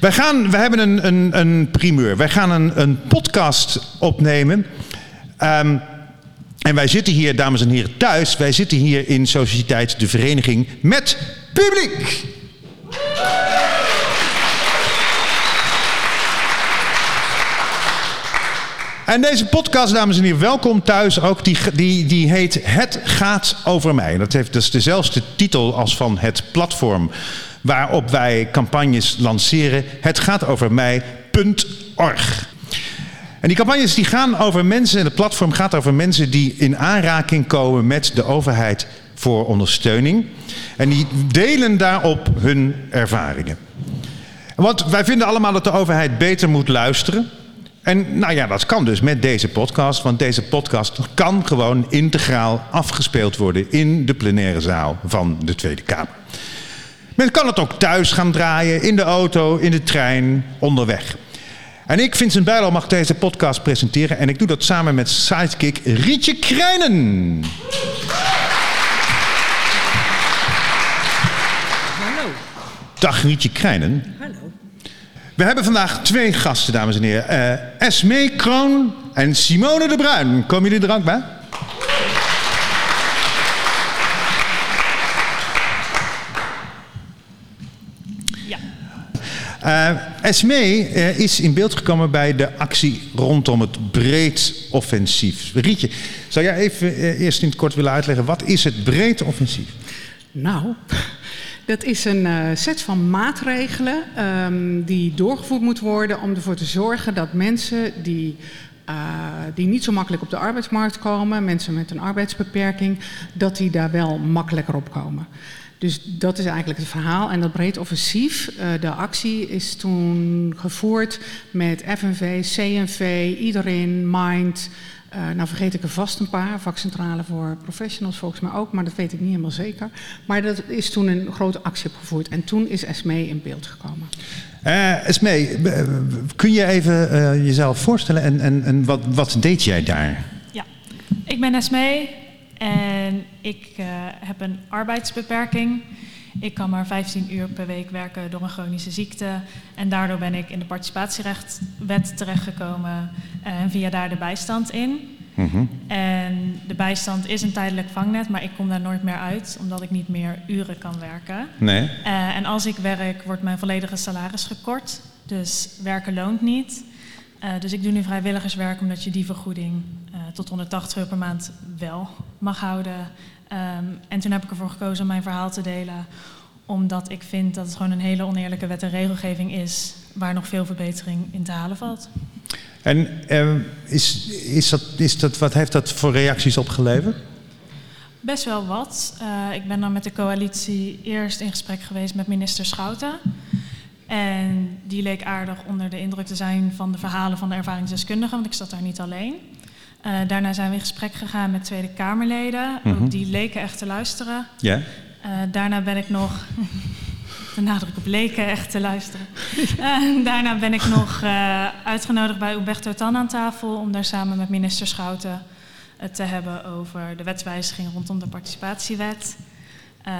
Wij, gaan, wij hebben een, een, een primeur. Wij gaan een, een podcast opnemen. Ehm, en wij zitten hier, dames en heren, thuis. Wij zitten hier in Sociëteit de Vereniging met publiek. En deze podcast, dames en heren, welkom thuis ook. Die, die, die heet Het gaat over mij. Dat heeft dus dezelfde titel als van het platform waarop wij campagnes lanceren. Het gaat over mij.org. En die campagnes die gaan over mensen, en het platform gaat over mensen die in aanraking komen met de overheid voor ondersteuning. En die delen daarop hun ervaringen. Want wij vinden allemaal dat de overheid beter moet luisteren. En nou ja, dat kan dus met deze podcast, want deze podcast kan gewoon integraal afgespeeld worden in de plenaire zaal van de Tweede Kamer. Men kan het ook thuis gaan draaien, in de auto, in de trein, onderweg. En ik, Vincent Bijlo, mag deze podcast presenteren en ik doe dat samen met sidekick Rietje Krijnen. Hallo. Dag Rietje Krijnen. Hallo. We hebben vandaag twee gasten, dames en heren. Uh, Esmee Kroon en Simone de Bruin. Komen jullie er ook bij? Uh, is in beeld gekomen bij de actie rondom het breed offensief. Rietje, zou jij even uh, eerst in het kort willen uitleggen... wat is het breed offensief? Nou, dat is een set van maatregelen um, die doorgevoerd moet worden om ervoor te zorgen dat mensen die, die niet zo makkelijk op de arbeidsmarkt komen, mensen met een arbeidsbeperking, dat die daar wel makkelijker op komen. Dus dat is eigenlijk het verhaal. En dat breed offensief, uh, de actie is toen gevoerd met FNV, CNV, iedereen, Mind. Uh, nou vergeet ik er vast een paar, vakcentrale voor professionals volgens mij ook, maar dat weet ik niet helemaal zeker. Maar dat is toen een grote actie opgevoerd en toen is Esmee in beeld gekomen. Uh, Esmee, kun je even uh, jezelf voorstellen en, en, en wat, wat deed jij daar? Ja, ik ben Esmee en ik uh, heb een arbeidsbeperking. Ik kan maar 15 uur per week werken door een chronische ziekte. En daardoor ben ik in de participatierechtwet terechtgekomen en via daar de bijstand in. Mm -hmm. En de bijstand is een tijdelijk vangnet, maar ik kom daar nooit meer uit, omdat ik niet meer uren kan werken. Nee. Uh, en als ik werk, wordt mijn volledige salaris gekort. Dus werken loont niet. Uh, dus ik doe nu vrijwilligerswerk omdat je die vergoeding tot 180 euro per maand wel mag houden. Um, en toen heb ik ervoor gekozen om mijn verhaal te delen, omdat ik vind dat het gewoon een hele oneerlijke wet en regelgeving is, waar nog veel verbetering in te halen valt. En uh, is, is dat, is dat, wat heeft dat voor reacties opgeleverd? Best wel wat. Uh, ik ben dan met de coalitie eerst in gesprek geweest met minister Schouten. En die leek aardig onder de indruk te zijn van de verhalen van de ervaringsdeskundigen, want ik zat daar niet alleen. Uh, daarna zijn we in gesprek gegaan met Tweede Kamerleden. Mm -hmm. Ook die leken echt te luisteren. Ja. Uh, daarna ben ik nog. de nadruk op leken echt te luisteren. Uh, daarna ben ik nog uitgenodigd bij Umberto Tan aan tafel om daar samen met minister Schouten het te hebben over de wetswijziging rondom de participatiewet. Uh,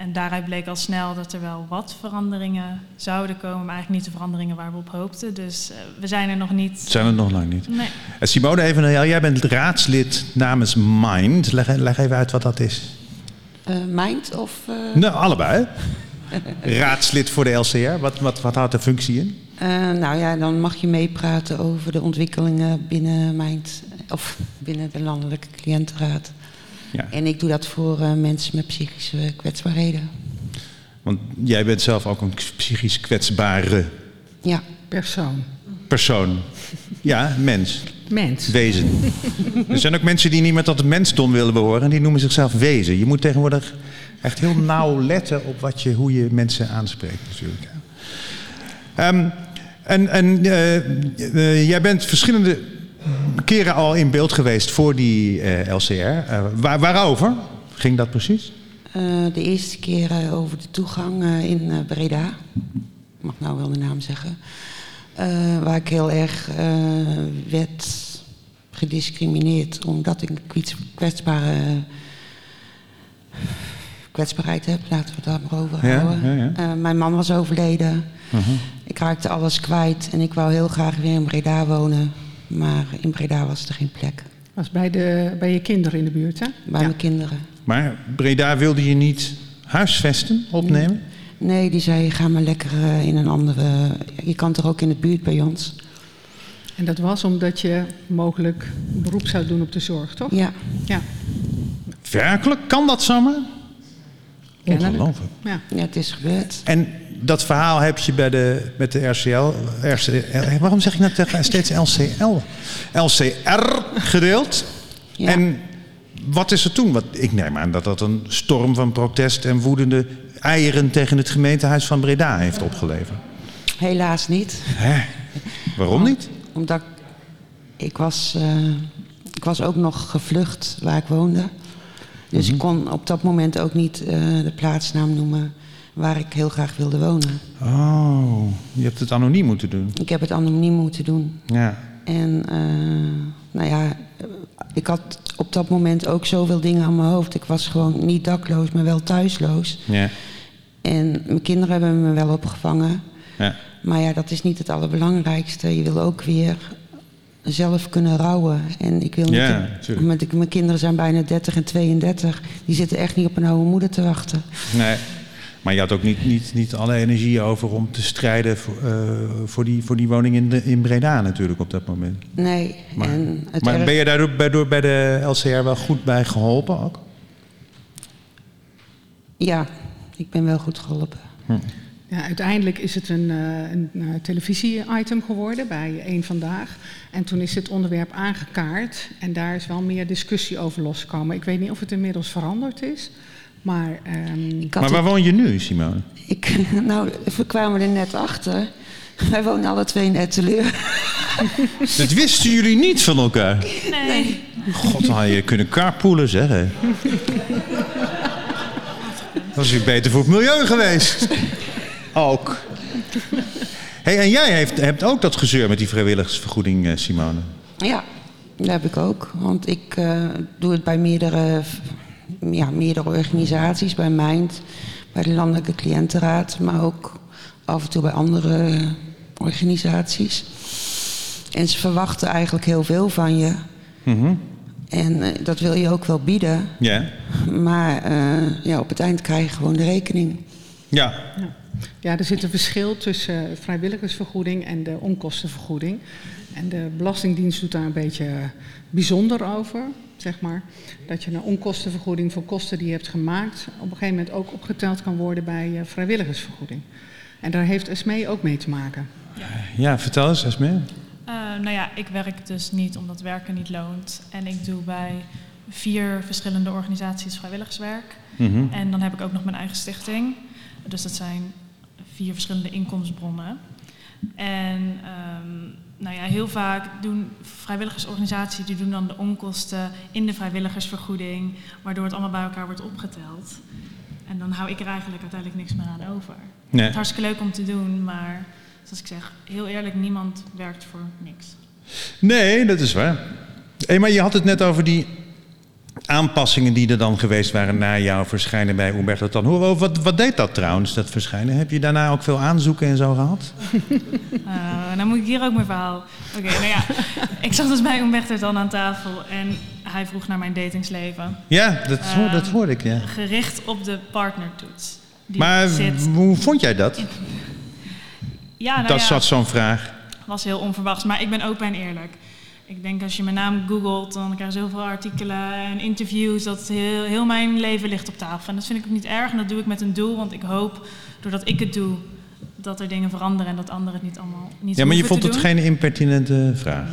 en daaruit bleek al snel dat er wel wat veranderingen zouden komen, maar eigenlijk niet de veranderingen waar we op hoopten. Dus uh, we zijn er nog niet. Zijn er nog lang niet. Nee. En Simone, even naar jou. Jij bent raadslid namens Mind. Leg, leg even uit wat dat is. Uh, Mind of. Nou, allebei. raadslid voor de LCR. Wat, wat, wat houdt de functie in? nou ja, dan mag je meepraten over de ontwikkelingen binnen Mind. Of binnen de Landelijke Cliëntenraad. Ja. En ik doe dat voor uh, mensen met psychische kwetsbaarheden. Want jij bent zelf ook een psychisch kwetsbare ja. persoon. Persoon. Ja, mens. Mens. Wezen. er zijn ook mensen die niet meer tot het mensdom willen behoren. Die noemen zichzelf wezen. Je moet tegenwoordig echt heel nauw letten op wat je, hoe je mensen aanspreekt natuurlijk. Um, en en uh, uh, jij bent verschillende keren al in beeld geweest voor die uh, LCR. Uh, waar, waarover ging dat precies? Uh, de eerste keer over de toegang in Breda. Ik mag nou wel de naam zeggen. waar ik heel erg werd gediscrimineerd omdat ik een kwetsbare kwetsbaarheid heb. Laten we het daar maar over ja, houden. Ja, ja. mijn man was overleden. -huh. Ik raakte alles kwijt en ik wou heel graag weer in Breda wonen. Maar in Breda was er geen plek. Was bij, de, bij je kinderen in de buurt, hè? Bij Ja. mijn kinderen. Maar Breda wilde je niet huisvesten, opnemen? Nee, die zei, ga maar lekker eh, in een andere... Je kan toch ook in de buurt bij ons? En dat was omdat je mogelijk beroep zou doen op de zorg, toch? Ja, Ja. Werkelijk? Kan dat zomaar? Kennelijk. Ongelooflijk. ja. ja het is gebeurd. En dat verhaal heb je bij de, met de RCL, RCL waarom zeg ik nou steeds LCL? LCR gedeeld. Ja. En wat is er toen? Wat, ik neem aan dat dat een storm van protest en woedende eieren tegen het gemeentehuis van Breda heeft opgeleverd. Helaas niet. Hè? Waarom niet? Omdat ik, ik was, eh, ik was ook nog gevlucht waar ik woonde. Dus ik kon op dat moment ook niet eh, de plaatsnaam noemen waar ik heel graag wilde wonen. Oh, je hebt het anoniem moeten doen. Ik heb het anoniem moeten doen. Ja. En eh, nou ja, ik had op dat moment ook zoveel dingen aan mijn hoofd. Ik was gewoon niet dakloos, maar wel thuisloos. Ja. En mijn kinderen hebben me wel opgevangen. ja. Maar ja, dat is niet het allerbelangrijkste. Je wil ook weer zelf kunnen rouwen. En ik wil niet... Met, mijn kinderen zijn bijna 30 en 32. Die zitten echt niet op een oude moeder te wachten. Nee. Maar je had ook niet, niet, niet alle energie over om te strijden voor, eh, voor, die, voor die woning in, de, in Breda natuurlijk op dat moment. Nee. Maar, en het maar erg- ben je daardoor bij, door bij de LCR wel goed bij geholpen ook? Ja, ik ben wel goed geholpen. Ja, uiteindelijk is het een, eh, een, eh, televisie-item geworden bij Eén Vandaag. En toen is het onderwerp aangekaart. En daar is wel meer discussie over losgekomen. Ik weet niet of het inmiddels veranderd is. Maar ehm, Maar waar woon je nu, Simone? Ik, nou, we kwamen er net achter. Wij wonen alle twee in Etteleur. Dat wisten jullie niet van elkaar. Nee. God, dan had je kunnen carpoolen, zeg. hè. Dat was weer beter voor het milieu geweest. Ook. Hey, en jij heeft, hebt ook dat gezeur met die vrijwilligersvergoeding, eh, Simone. Ja, dat heb ik ook. Want ik eh, doe het bij meerdere, ja, meerdere organisaties. Bij Mind, bij de Landelijke Cliëntenraad. Maar ook af en toe bij andere organisaties. En ze verwachten eigenlijk heel veel van je. Mhm. En eh, dat wil je ook wel bieden. Ja. Maar eh, ja, op het eind krijg je gewoon de rekening. Ja. ja, er zit een verschil tussen eh, vrijwilligersvergoeding en de onkostenvergoeding. En de Belastingdienst doet daar een beetje bijzonder over, zeg maar. Dat je een onkostenvergoeding voor kosten die je hebt gemaakt... op een gegeven moment ook opgeteld kan worden bij eh, vrijwilligersvergoeding. En daar heeft SME ook mee te maken. Ja, vertel eens, Esme. Eh, nou ja, ik werk dus niet omdat werken niet loont. En ik doe bij vier verschillende organisaties vrijwilligerswerk. Mhm. En dan heb ik ook nog mijn eigen stichting. Dus dat zijn vier verschillende inkomensbronnen. En ehm, nou ja, heel vaak doen vrijwilligersorganisaties die doen dan de onkosten in de vrijwilligersvergoeding, waardoor het allemaal bij elkaar wordt opgeteld. En dan hou ik er eigenlijk uiteindelijk niks meer aan over. Nee. Het is hartstikke leuk om te doen, maar zoals ik zeg, heel eerlijk, niemand werkt voor niks. Nee, dat is waar. Hey, maar je had het net over die aanpassingen die er dan geweest waren na jouw verschijnen bij Umberto Tan. Hoe, wat, wat deed dat trouwens, dat verschijnen? Heb je daarna ook veel aanzoeken en zo gehad? Uh, dan moet ik hier ook mijn verhaal. Oké, nou ja, ik zat dus bij Umberto dan aan tafel en hij vroeg naar mijn datingsleven. Ja, dat, hoor- dat hoorde ik, ja. Gericht op de partnertoets. Die Maar zit, hoe vond jij dat? ja, nou dat ja, was zo'n vraag. was heel onverwachts, maar ik ben open en eerlijk. Ik denk als je mijn naam googelt, dan krijg je zoveel artikelen en interviews. Dat heel, heel mijn leven ligt op tafel. En dat vind ik ook niet erg en dat doe ik met een doel. Want ik hoop, doordat ik het doe, dat er dingen veranderen en dat anderen het niet allemaal niet Ja, maar je vond het geen impertinente vraag.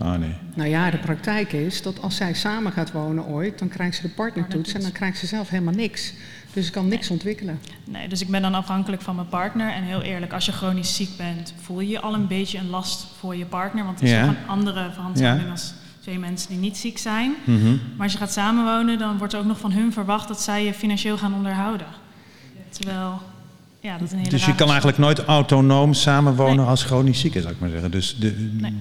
Oh nee. Nou ja, de praktijk is dat als zij samen gaat wonen ooit, dan krijgt ze de partnertoets en dan krijgt ze zelf helemaal niks. Dus ze kan niks ontwikkelen. nee, dus ik ben dan afhankelijk van mijn partner. En heel eerlijk, als je chronisch ziek bent, voel je je al een beetje een last voor je partner. Want het is Ja. toch een andere verantwoording Ja. als twee mensen die niet ziek zijn. Mhm. Maar als je gaat samenwonen, dan wordt er ook nog van hun verwacht dat zij je financieel gaan onderhouden. Terwijl, ja, dat is een hele Dus je kan eigenlijk nooit autonoom samenwonen Nee. als chronisch zieke, zou ik maar zeggen. Dus de, Nee.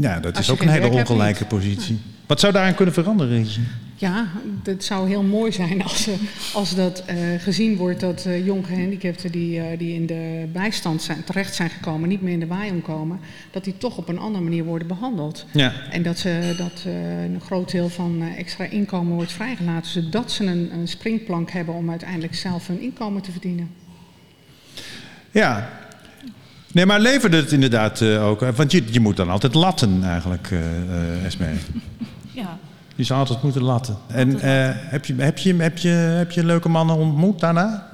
ja, dat Als is ook een hele ongelijke positie. Wat zou daaraan kunnen veranderen? Ja, Ja, het zou heel mooi zijn als, eh, als dat eh, gezien wordt dat uh, jong gehandicapten die, uh, die in de bijstand zijn, terecht zijn gekomen, niet meer in de waaien komen, dat die toch op een andere manier worden behandeld. Ja. En dat, ze, dat een groot deel van extra inkomen wordt vrijgelaten, zodat ze een, een springplank hebben om uiteindelijk zelf hun inkomen te verdienen. Ja. Nee, maar leverde het inderdaad ook? Want je, je moet dan altijd latten eigenlijk, Esme. Ja. Je zou altijd moeten latten. En uh, heb, je, heb, je, heb, je, heb je leuke mannen ontmoet daarna?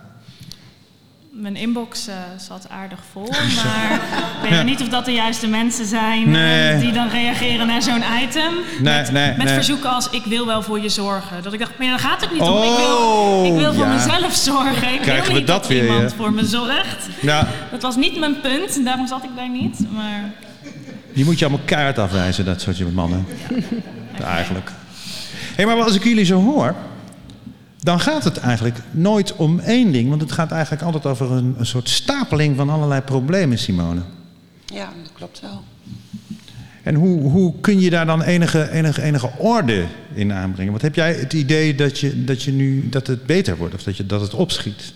Mijn inbox uh, zat aardig vol, maar ik weet ja. niet of dat de juiste mensen zijn nee. uh, die dan reageren naar zo'n item. Nee, met nee, met verzoeken als ik wil wel voor je zorgen. Dat ik dacht, maar daar gaat het niet oh, om. Ik wil, ik wil voor mezelf zorgen. Ik Krijgen wil niet we dat, dat weer, iemand ja. voor me zorgt. Ja. Dat was niet mijn punt, daarom zat ik daar niet. Maar... Die moet je allemaal kaart afwijzen, dat soort mannen. Eigenlijk. Hé, hey, maar als ik jullie zo hoor, dan gaat het eigenlijk nooit om één ding. Want het gaat eigenlijk altijd over een, een soort stapeling van allerlei problemen, Simone. Ja, dat klopt wel. En hoe, hoe kun je daar dan enige, enige, enige orde in aanbrengen? Want heb jij het idee dat, je, dat, je nu, dat het beter wordt of dat, je, dat het opschiet?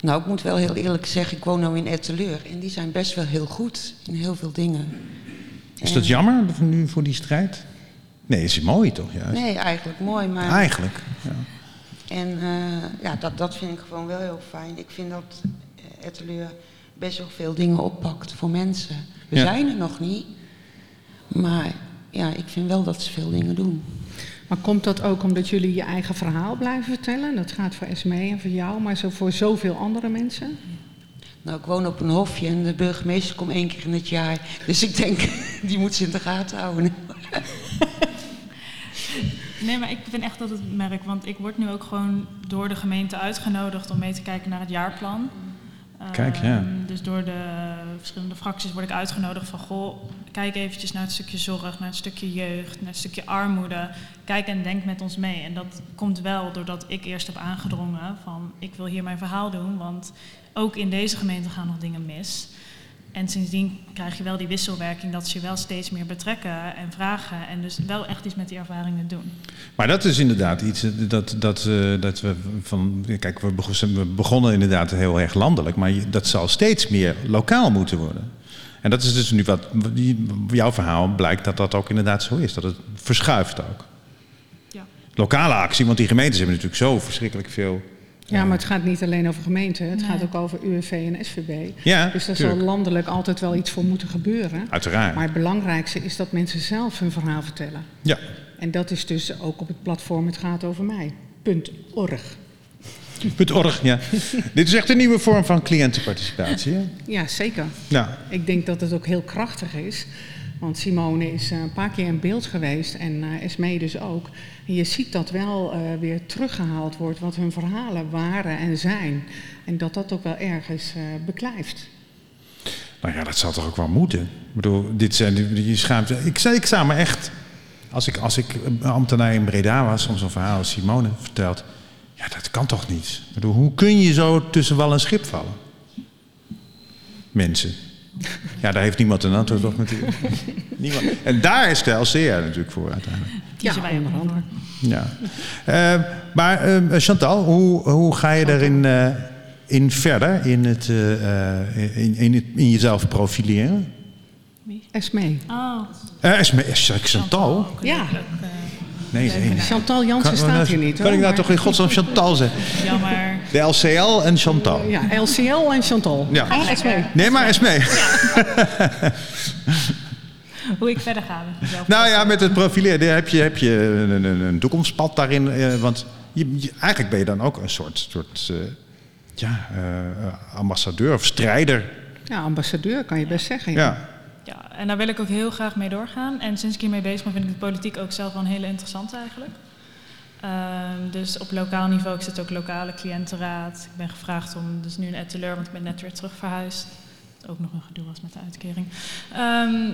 Nou, ik moet wel heel eerlijk zeggen, ik woon nu in Etteleur. En die zijn best wel heel goed in heel veel dingen. Is dat jammer nu voor die strijd? Nee, is mooi toch juist? Nee, eigenlijk mooi. Maar... Eigenlijk, ja. En uh, ja, dat, dat vind ik gewoon wel heel fijn. Ik vind dat Etteleur best wel veel dingen oppakt voor mensen. We Ja. zijn er nog niet. Maar ja, ik vind wel dat ze veel dingen doen. Maar komt dat ook omdat jullie je eigen verhaal blijven vertellen? Dat gaat voor Esme en voor jou, maar zo voor zoveel andere mensen? Nou, ik woon op een hofje en de burgemeester komt één keer in het jaar. Dus ik denk, die moet ze in de gaten houden. Nee, maar ik vind echt dat het merk, want ik word nu ook gewoon door de gemeente uitgenodigd om mee te kijken naar het jaarplan. Kijk, ja. Ehm, Dus door de verschillende fracties word ik uitgenodigd van, goh, kijk eventjes naar het stukje zorg, naar het stukje jeugd, naar het stukje armoede. Kijk en denk met ons mee. En dat komt wel doordat ik eerst heb aangedrongen van, ik wil hier mijn verhaal doen, want ook in deze gemeente gaan nog dingen mis. En sindsdien krijg je wel die wisselwerking dat ze je wel steeds meer betrekken en vragen. En dus wel echt iets met die ervaringen doen. Maar dat is inderdaad iets eh, dat, dat, eh, dat we van. Kijk, we begonnen, inderdaad heel erg landelijk, maar dat zal steeds meer lokaal moeten worden. En dat is dus nu wat. Jouw verhaal blijkt dat dat ook inderdaad zo is. Dat het verschuift ook. Ja. Lokale actie, want die gemeentes hebben natuurlijk zo verschrikkelijk veel. Ja, maar het gaat niet alleen over gemeenten, het Nee. gaat ook over UWV en SVB. Ja, Dus daar zal landelijk altijd wel iets voor moeten gebeuren. Uiteraard. Maar het belangrijkste is dat mensen zelf hun verhaal vertellen. Ja. En dat is dus ook op het platform Het gaat over mij. Punt org. .org, ja. Dit is echt een nieuwe vorm van cliëntenparticipatie. Hè? Ja, zeker. Ja. Ik denk dat het ook heel krachtig is. Want Simone is eh, een paar keer in beeld geweest en eh Esmee dus ook. En je ziet dat wel eh, weer teruggehaald wordt wat hun verhalen waren en zijn. En dat dat ook wel ergens beklijft. Nou ja, dat zal toch ook wel moeten. Ik bedoel, dit zijn die schaamte. Ik, ik me echt. Als ik, als ik ambtenaar in Breda was, om zo'n verhaal als Simone vertelt. Ja, dat kan toch niet? Ik bedoel, hoe kun je zo tussen wal en schip vallen? Mensen. Ja, daar heeft niemand een antwoord op natuurlijk. niemand. En daar is de LCR natuurlijk voor uiteindelijk. Kiezen ja, wij onder andere. Ja. Eh, maar eh, Chantal, hoe, hoe ga je daarin eh, in verder? In, het, eh, in, in, het, in jezelf profileren? Esmee. Oh, Eh, is me, is Chantal? Ja. Nee, nee. nee. Chantal Jansen staat hier niet. Kan hoor, ik nou toch in godsnaam Chantal zeggen? jammer. De LCL en Chantal. Ja, LCL en Chantal. Ja. Ah, Esmee. Nee, maar eens mee. Hoe ik verder ga. Nou ja, met het profileren heb je, heb je een, een, een toekomstpad daarin. eh, want je, je- eigenlijk ben je dan ook een soort, soort eh, ja, eh, ambassadeur of strijder. Ja, ambassadeur kan je best zeggen. Ja. Ja. Ja, en daar wil ik ook heel graag mee doorgaan. En sinds ik hiermee bezig ben, vind ik de politiek ook zelf wel een hele interessante eigenlijk. Ehm, dus op lokaal niveau, ik zit ook lokale cliëntenraad. Ik ben gevraagd om, dus nu een etteleur, want ik ben net weer terug verhuisd. Wat ook nog een gedoe was met de uitkering. Ehm,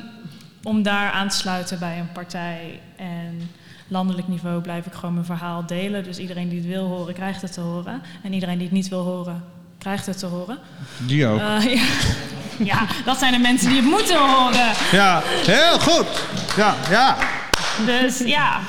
om daar aan te sluiten bij een partij. En landelijk niveau blijf ik gewoon mijn verhaal delen. Dus iedereen die het wil horen, krijgt het te horen. En iedereen die het niet wil horen, krijgt het te horen. Die ook. Eh, ja. ja, dat zijn de mensen die het moeten horen. Ja, heel goed. Ja, ja. Dus ja,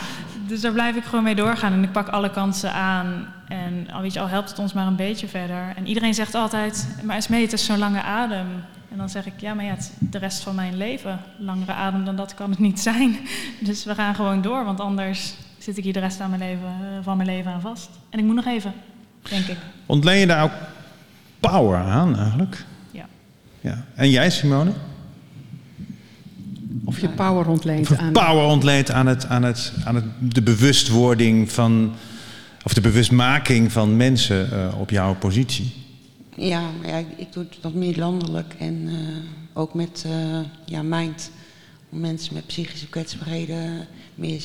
dus daar blijf ik gewoon mee doorgaan. En ik pak alle kansen aan. En al, weet je, al helpt het ons maar een beetje verder. En iedereen zegt altijd, maar Esmee, het is zo'n lange adem. En dan zeg ik, ja, maar ja, het de rest van mijn leven. Langere adem dan dat kan het niet zijn. Dus we gaan gewoon door, want anders zit ik hier de rest van mijn leven, eh, van mijn leven aan vast. En ik moet nog even, denk ik. Ontleen je daar ook power aan eigenlijk? Ja. ja. En jij, Simone? Of je power ontleent Of aan... power ontleent aan, het, aan, het, aan het, de bewustwording van... of de bewustmaking van mensen uh, op jouw positie? Ja, maar ja, ik doe het wat meer landelijk en uh, ook met uh, ja, Mind. Om mensen met psychische kwetsbaarheden meer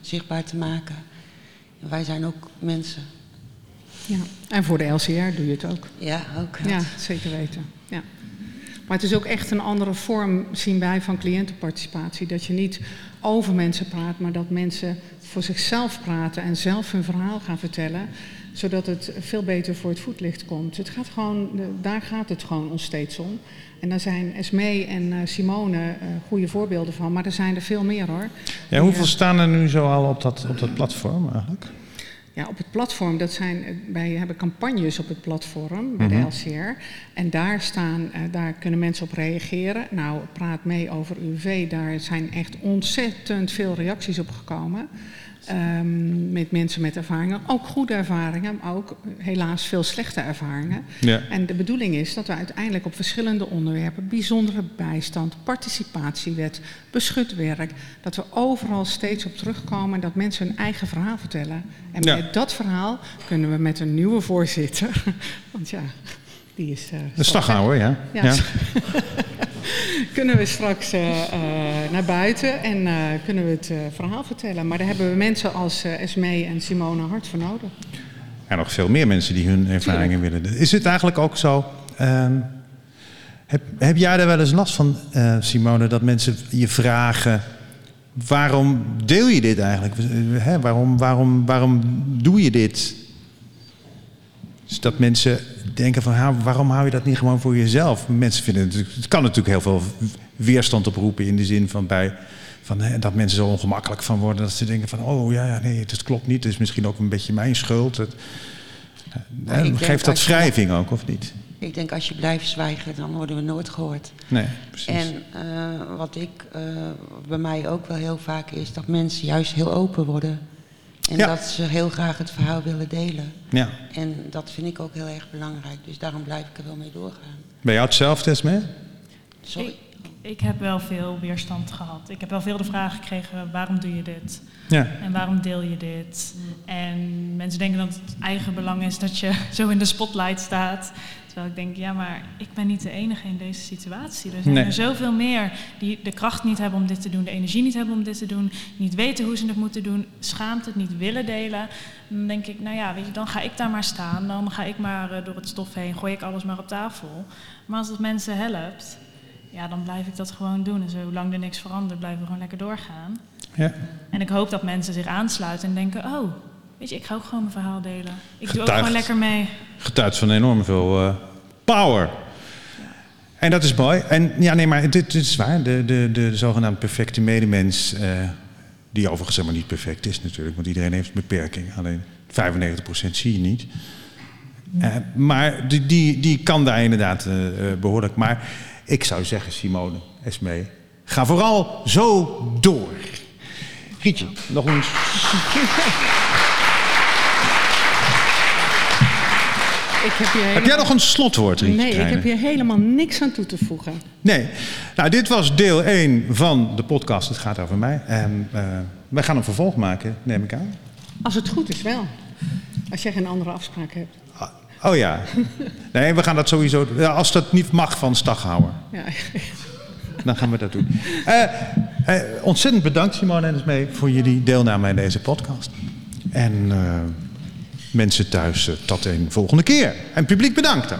zichtbaar te maken. En wij zijn ook mensen. Ja, en voor de LCR doe je het ook. Ja, ook. Ja, zeker weten. Ja. Maar het is ook echt een andere vorm, zien wij, van cliëntenparticipatie. Dat je niet over mensen praat, maar dat mensen voor zichzelf praten en zelf hun verhaal gaan vertellen zodat het veel beter voor het voetlicht komt. Het gaat gewoon, daar gaat het gewoon ons steeds om. En daar zijn Esmee en eh, Simone uh, goede voorbeelden van, maar er zijn er veel meer hoor. Ja, hoeveel staan er nu zo al op dat, op dat platform eigenlijk? Ja, op het platform, dat zijn, wij hebben campagnes op het platform bij mm -hmm. de LCR. En daar, staan, uh, daar kunnen mensen op reageren. Nou, praat mee over UV, daar zijn echt ontzettend veel reacties op gekomen. Um, met mensen met ervaringen, ook goede ervaringen, maar ook helaas veel slechte ervaringen. Ja. En de bedoeling is dat we uiteindelijk op verschillende onderwerpen, bijzondere bijstand, participatiewet, beschut werk, dat we overal steeds op terugkomen en dat mensen hun eigen verhaal vertellen. En Ja. met dat verhaal kunnen we met een nieuwe voorzitter, want ja, die is. eh, De Staghouwer, ja. Ja. kunnen we straks eh, eh, naar buiten en kunnen we het verhaal vertellen. Maar daar hebben we mensen als Esmee en Simone hard voor nodig. En nog veel meer mensen die hun ervaringen willen. Is het eigenlijk ook zo? ehm, heb, heb jij daar wel eens last van, Simone, dat mensen je vragen: waarom deel je dit eigenlijk? Waarom, waarom, waarom doe je dit? Dus dat mensen denken van, "Ha, waarom hou je dat niet gewoon voor jezelf? Mensen vinden het, natuurlijk- het kan natuurlijk heel veel weerstand oproepen in de zin van bij van, hè, dat mensen zo ongemakkelijk van worden dat ze denken van, oh ja, ja nee, het klopt niet, het is misschien ook een beetje mijn schuld. Het, hè, geeft dat wrijving ook of niet? Ik denk als je blijft zwijgen, dan worden we nooit gehoord. Nee, precies. En eh, wat ik eh, bij mij ook wel heel vaak is, dat mensen juist heel open worden. En Ja. dat ze heel graag het verhaal willen delen. ja. En dat vind ik ook heel erg belangrijk. Dus daarom blijf ik er wel mee doorgaan. Ben jou hetzelfde, Esme? Sorry. Ik, heb wel veel weerstand gehad. Ik heb wel veel de vraag gekregen, waarom doe je dit? Ja. En waarom deel je dit? En mensen denken dat het eigen belang is dat je zo in de spotlight staat. Terwijl ik denk, ja, maar ik ben niet de enige in deze situatie. Er zijn Nee. er zoveel meer die de kracht niet hebben om dit te doen, de energie niet hebben om dit te doen, niet weten hoe ze het moeten doen, schaamt het niet willen delen. Dan denk ik, nou ja, weet je, dan ga ik daar maar staan. Dan ga ik maar eh, door het stof heen, gooi ik alles maar op tafel. Maar als het mensen helpt, ja, dan blijf ik dat gewoon doen. En zolang er niks verandert, blijven we gewoon lekker doorgaan. ja. En ik hoop dat mensen zich aansluiten en denken: oh, weet je, ik ga ook gewoon mijn verhaal delen. Ik doe ook gewoon lekker mee. Getuigt van enorm veel eh, power. En dat is mooi. En ja, nee, maar dit, dit is waar. De, de, de, zogenaamde perfecte medemens, eh, die overigens helemaal niet perfect is natuurlijk, want iedereen heeft een beperking. Alleen 95% zie je niet. Eh, maar die, die, die kan daar inderdaad eh, eh, behoorlijk. Maar ik zou zeggen, Simone, Esmee, ga vooral zo door. Gietje, nog eens. Ik heb Heb jij nog een slotwoord, Rietje? nee, ik heb hier helemaal niks aan toe te voegen. Nee. Nou, dit was deel 1 van de podcast. Het gaat over mij. En eh, wij gaan een vervolg maken, neem ik aan. Als het goed is wel. Als jij geen andere afspraak hebt. Oh ja. Nee, we gaan dat sowieso... Als dat niet mag van Staghouwer, Ja. dan gaan we dat doen. Eh, ontzettend bedankt, Simone en mee voor jullie deelname aan deze podcast. En eh, mensen thuis, tot een volgende keer. En publiek bedankt dan.